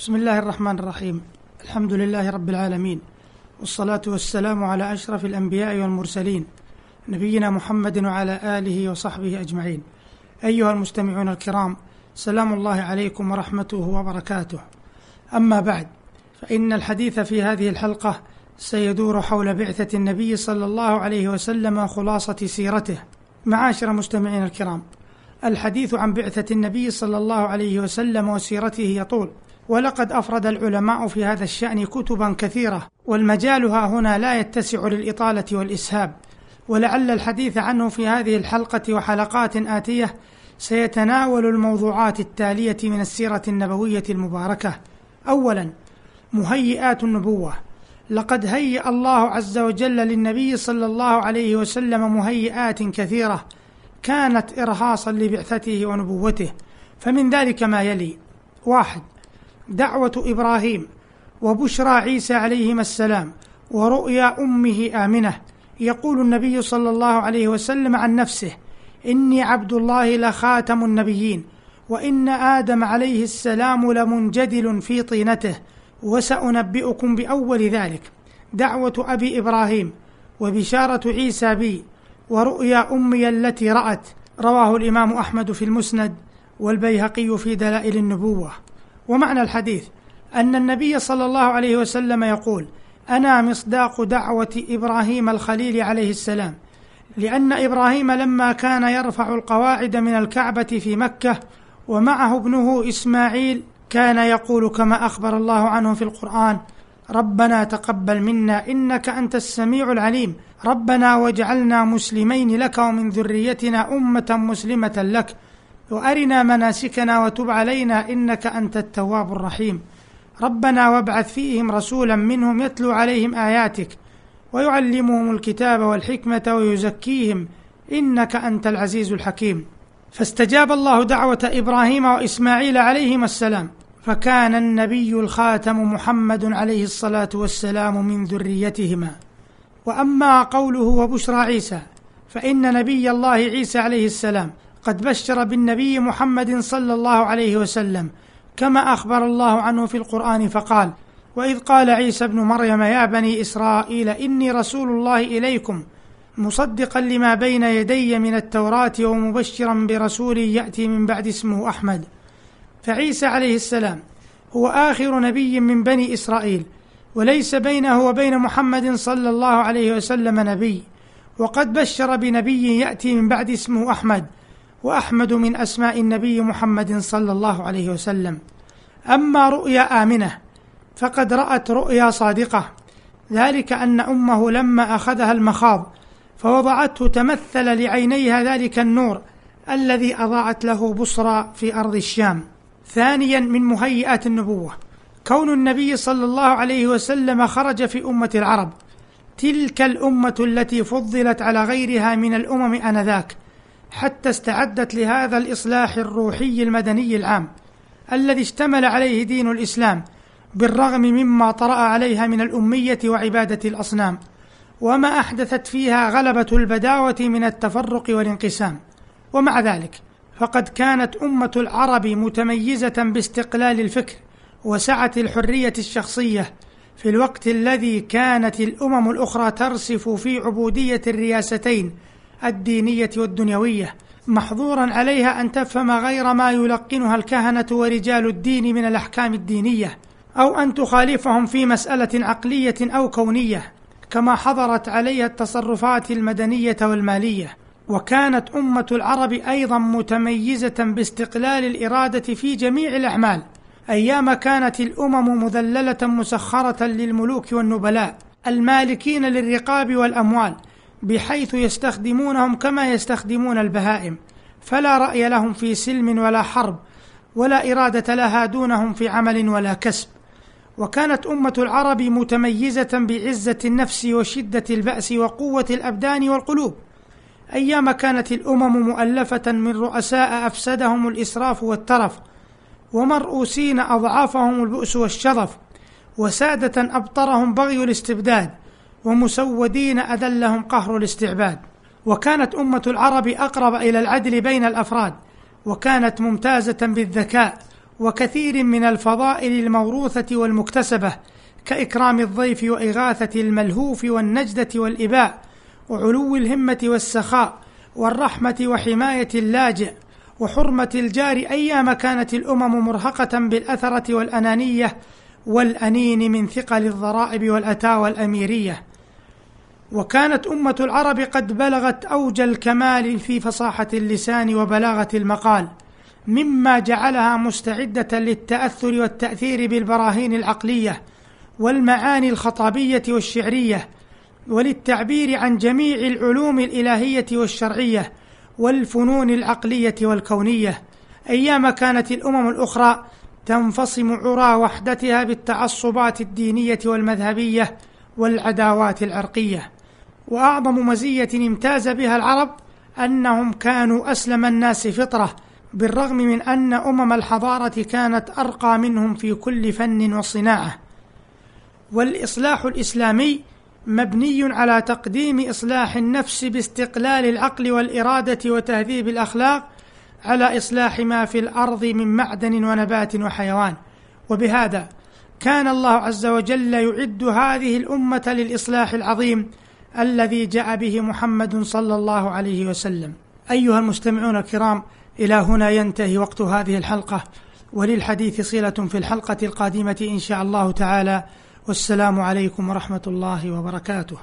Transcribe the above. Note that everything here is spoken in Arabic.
بسم الله الرحمن الرحيم. الحمد لله رب العالمين. والصلاة والسلام على أشرف الأنبياء والمرسلين نبينا محمد وعلى آله وصحبه أجمعين. أيها المستمعون الكرام سلام الله عليكم ورحمته وبركاته. أما بعد فإن الحديث في هذه الحلقة سيدور حول بعثة النبي صلى الله عليه وسلم وخلاصة سيرته. معاشر مستمعين الكرام الحديث عن بعثة النبي صلى الله عليه وسلم وسيرته يطول. ولقد أفرد العلماء في هذا الشأن كتبا كثيرة والمجال ها هنا لا يتسع للإطالة والإسهاب. ولعل الحديث عنه في هذه الحلقة وحلقات آتية سيتناول الموضوعات التالية من السيرة النبوية المباركة. أولا مهيئات النبوة. لقد هيأ الله عز وجل للنبي صلى الله عليه وسلم مهيئات كثيرة كانت إرهاصا لبعثته ونبوته. فمن ذلك ما يلي. واحد دعوة إبراهيم وبشرى عيسى عليهما السلام ورؤيا أمه آمنة. يقول النبي صلى الله عليه وسلم عن نفسه إني عبد الله لخاتم النبيين وإن آدم عليه السلام لمنجدل في طينته وسأنبئكم بأول ذلك. دعوة أبي إبراهيم وبشارة عيسى بي ورؤيا أمي التي رأت رواه الإمام أحمد في المسند والبيهقي في دلائل النبوة. ومعنى الحديث أن النبي صلى الله عليه وسلم يقول أنا مصداق دعوة إبراهيم الخليل عليه السلام لأن إبراهيم لما كان يرفع القواعد من الكعبة في مكة ومعه ابنه إسماعيل كان يقول كما أخبر الله عنه في القرآن ربنا تقبل منا إنك أنت السميع العليم ربنا واجعلنا مسلمين لك ومن ذريتنا أمة مسلمة لك وأرنا مناسكنا وتب علينا إنك أنت التواب الرحيم. ربنا وابعث فيهم رسولا منهم يتلو عليهم آياتك ويعلمهم الكتاب والحكمة ويزكيهم إنك أنت العزيز الحكيم. فاستجاب الله دعوة إبراهيم وإسماعيل عليهما السلام. فكان النبي الخاتم محمد عليه الصلاة والسلام من ذريتهما. وأما قوله وبشرى عيسى فإن نبي الله عيسى عليه السلام قد بشر بالنبي محمد صلى الله عليه وسلم كما أخبر الله عنه في القرآن فقال وإذ قال عيسى ابن مريم يا بني إسرائيل إني رسول الله إليكم مصدقا لما بين يدي من التوراة ومبشرا برسول يأتي من بعد اسمه أحمد. فعيسى عليه السلام هو آخر نبي من بني إسرائيل وليس بينه وبين محمد صلى الله عليه وسلم نبي وقد بشر بنبي يأتي من بعد اسمه أحمد. وأحمد من أسماء النبي محمد صلى الله عليه وسلم. أما رؤيا آمنة فقد رأت رؤيا صادقة. ذلك أن أمه لما أخذها المخاض فوضعته تمثل لعينيها ذلك النور الذي أضاءت له بصرى في أرض الشام. ثانيا من مهيئات النبوة. كون النبي صلى الله عليه وسلم خرج في أمة العرب تلك الأمة التي فضلت على غيرها من الأمم آنذاك. حتى استعدت لهذا الإصلاح الروحي المدني العام الذي اشتمل عليه دين الإسلام بالرغم مما طرأ عليها من الأمية وعبادة الأصنام وما أحدثت فيها غلبة البداوة من التفرق والانقسام. ومع ذلك فقد كانت أمة العرب متميزة باستقلال الفكر وسعة الحرية الشخصية في الوقت الذي كانت الأمم الأخرى ترسف في عبودية الرياستين الدينية والدنيوية محظورا عليها أن تفهم غير ما يلقنها الكهنة ورجال الدين من الأحكام الدينية أو أن تخالفهم في مسألة عقلية أو كونية كما حضرت عليها التصرفات المدنية والمالية. وكانت أمة العرب أيضا متميزة باستقلال الإرادة في جميع الأعمال. أيام كانت الأمم مذللة مسخرة للملوك والنبلاء المالكين للرقاب والأموال بحيث يستخدمونهم كما يستخدمون البهائم فلا رأي لهم في سلم ولا حرب ولا إرادة لها دونهم في عمل ولا كسب. وكانت أمة العرب متميزة بعزة النفس وشدة البأس وقوة الأبدان والقلوب. أيام كانت الأمم مؤلفة من رؤساء أفسدهم الإسراف والترف ومرؤوسين أضعافهم البؤس والشظف وسادة أبطرهم بغي الاستبداد. ومسودين أذلهم قهر الاستعباد. وكانت أمة العرب أقرب إلى العدل بين الأفراد وكانت ممتازة بالذكاء وكثير من الفضائل الموروثة والمكتسبة كإكرام الضيف وإغاثة الملهوف والنجدة والإباء وعلو الهمة والسخاء والرحمة وحماية اللاجئ وحرمة الجار أيام كانت الأمم مرهقة بالأثرة والأنانية والأنين من ثقل الضرائب والأتاوى الأميرية. وكانت أمة العرب قد بلغت أوج الكمال في فصاحة اللسان وبلاغة المقال مما جعلها مستعدة للتأثر والتأثير بالبراهين العقلية والمعاني الخطابية والشعرية وللتعبير عن جميع العلوم الإلهية والشرعية والفنون العقلية والكونية. أيام كانت الأمم الأخرى تنفصم عرى وحدتها بالتعصبات الدينية والمذهبية والعداوات العرقية. وأعظم مزية امتاز بها العرب أنهم كانوا أسلم الناس فطرة بالرغم من أن أمم الحضارة كانت أرقى منهم في كل فن وصناعة. والإصلاح الإسلامي مبني على تقديم إصلاح النفس باستقلال العقل والإرادة وتهذيب الأخلاق على إصلاح ما في الأرض من معدن ونبات وحيوان. وبهذا كان الله عز وجل يعد هذه الأمة للإصلاح العظيم الذي جاء به محمد صلى الله عليه وسلم. أيها المستمعون الكرام إلى هنا ينتهي وقت هذه الحلقة. وللحديث صلة في الحلقة القادمة إن شاء الله تعالى. والسلام عليكم ورحمة الله وبركاته.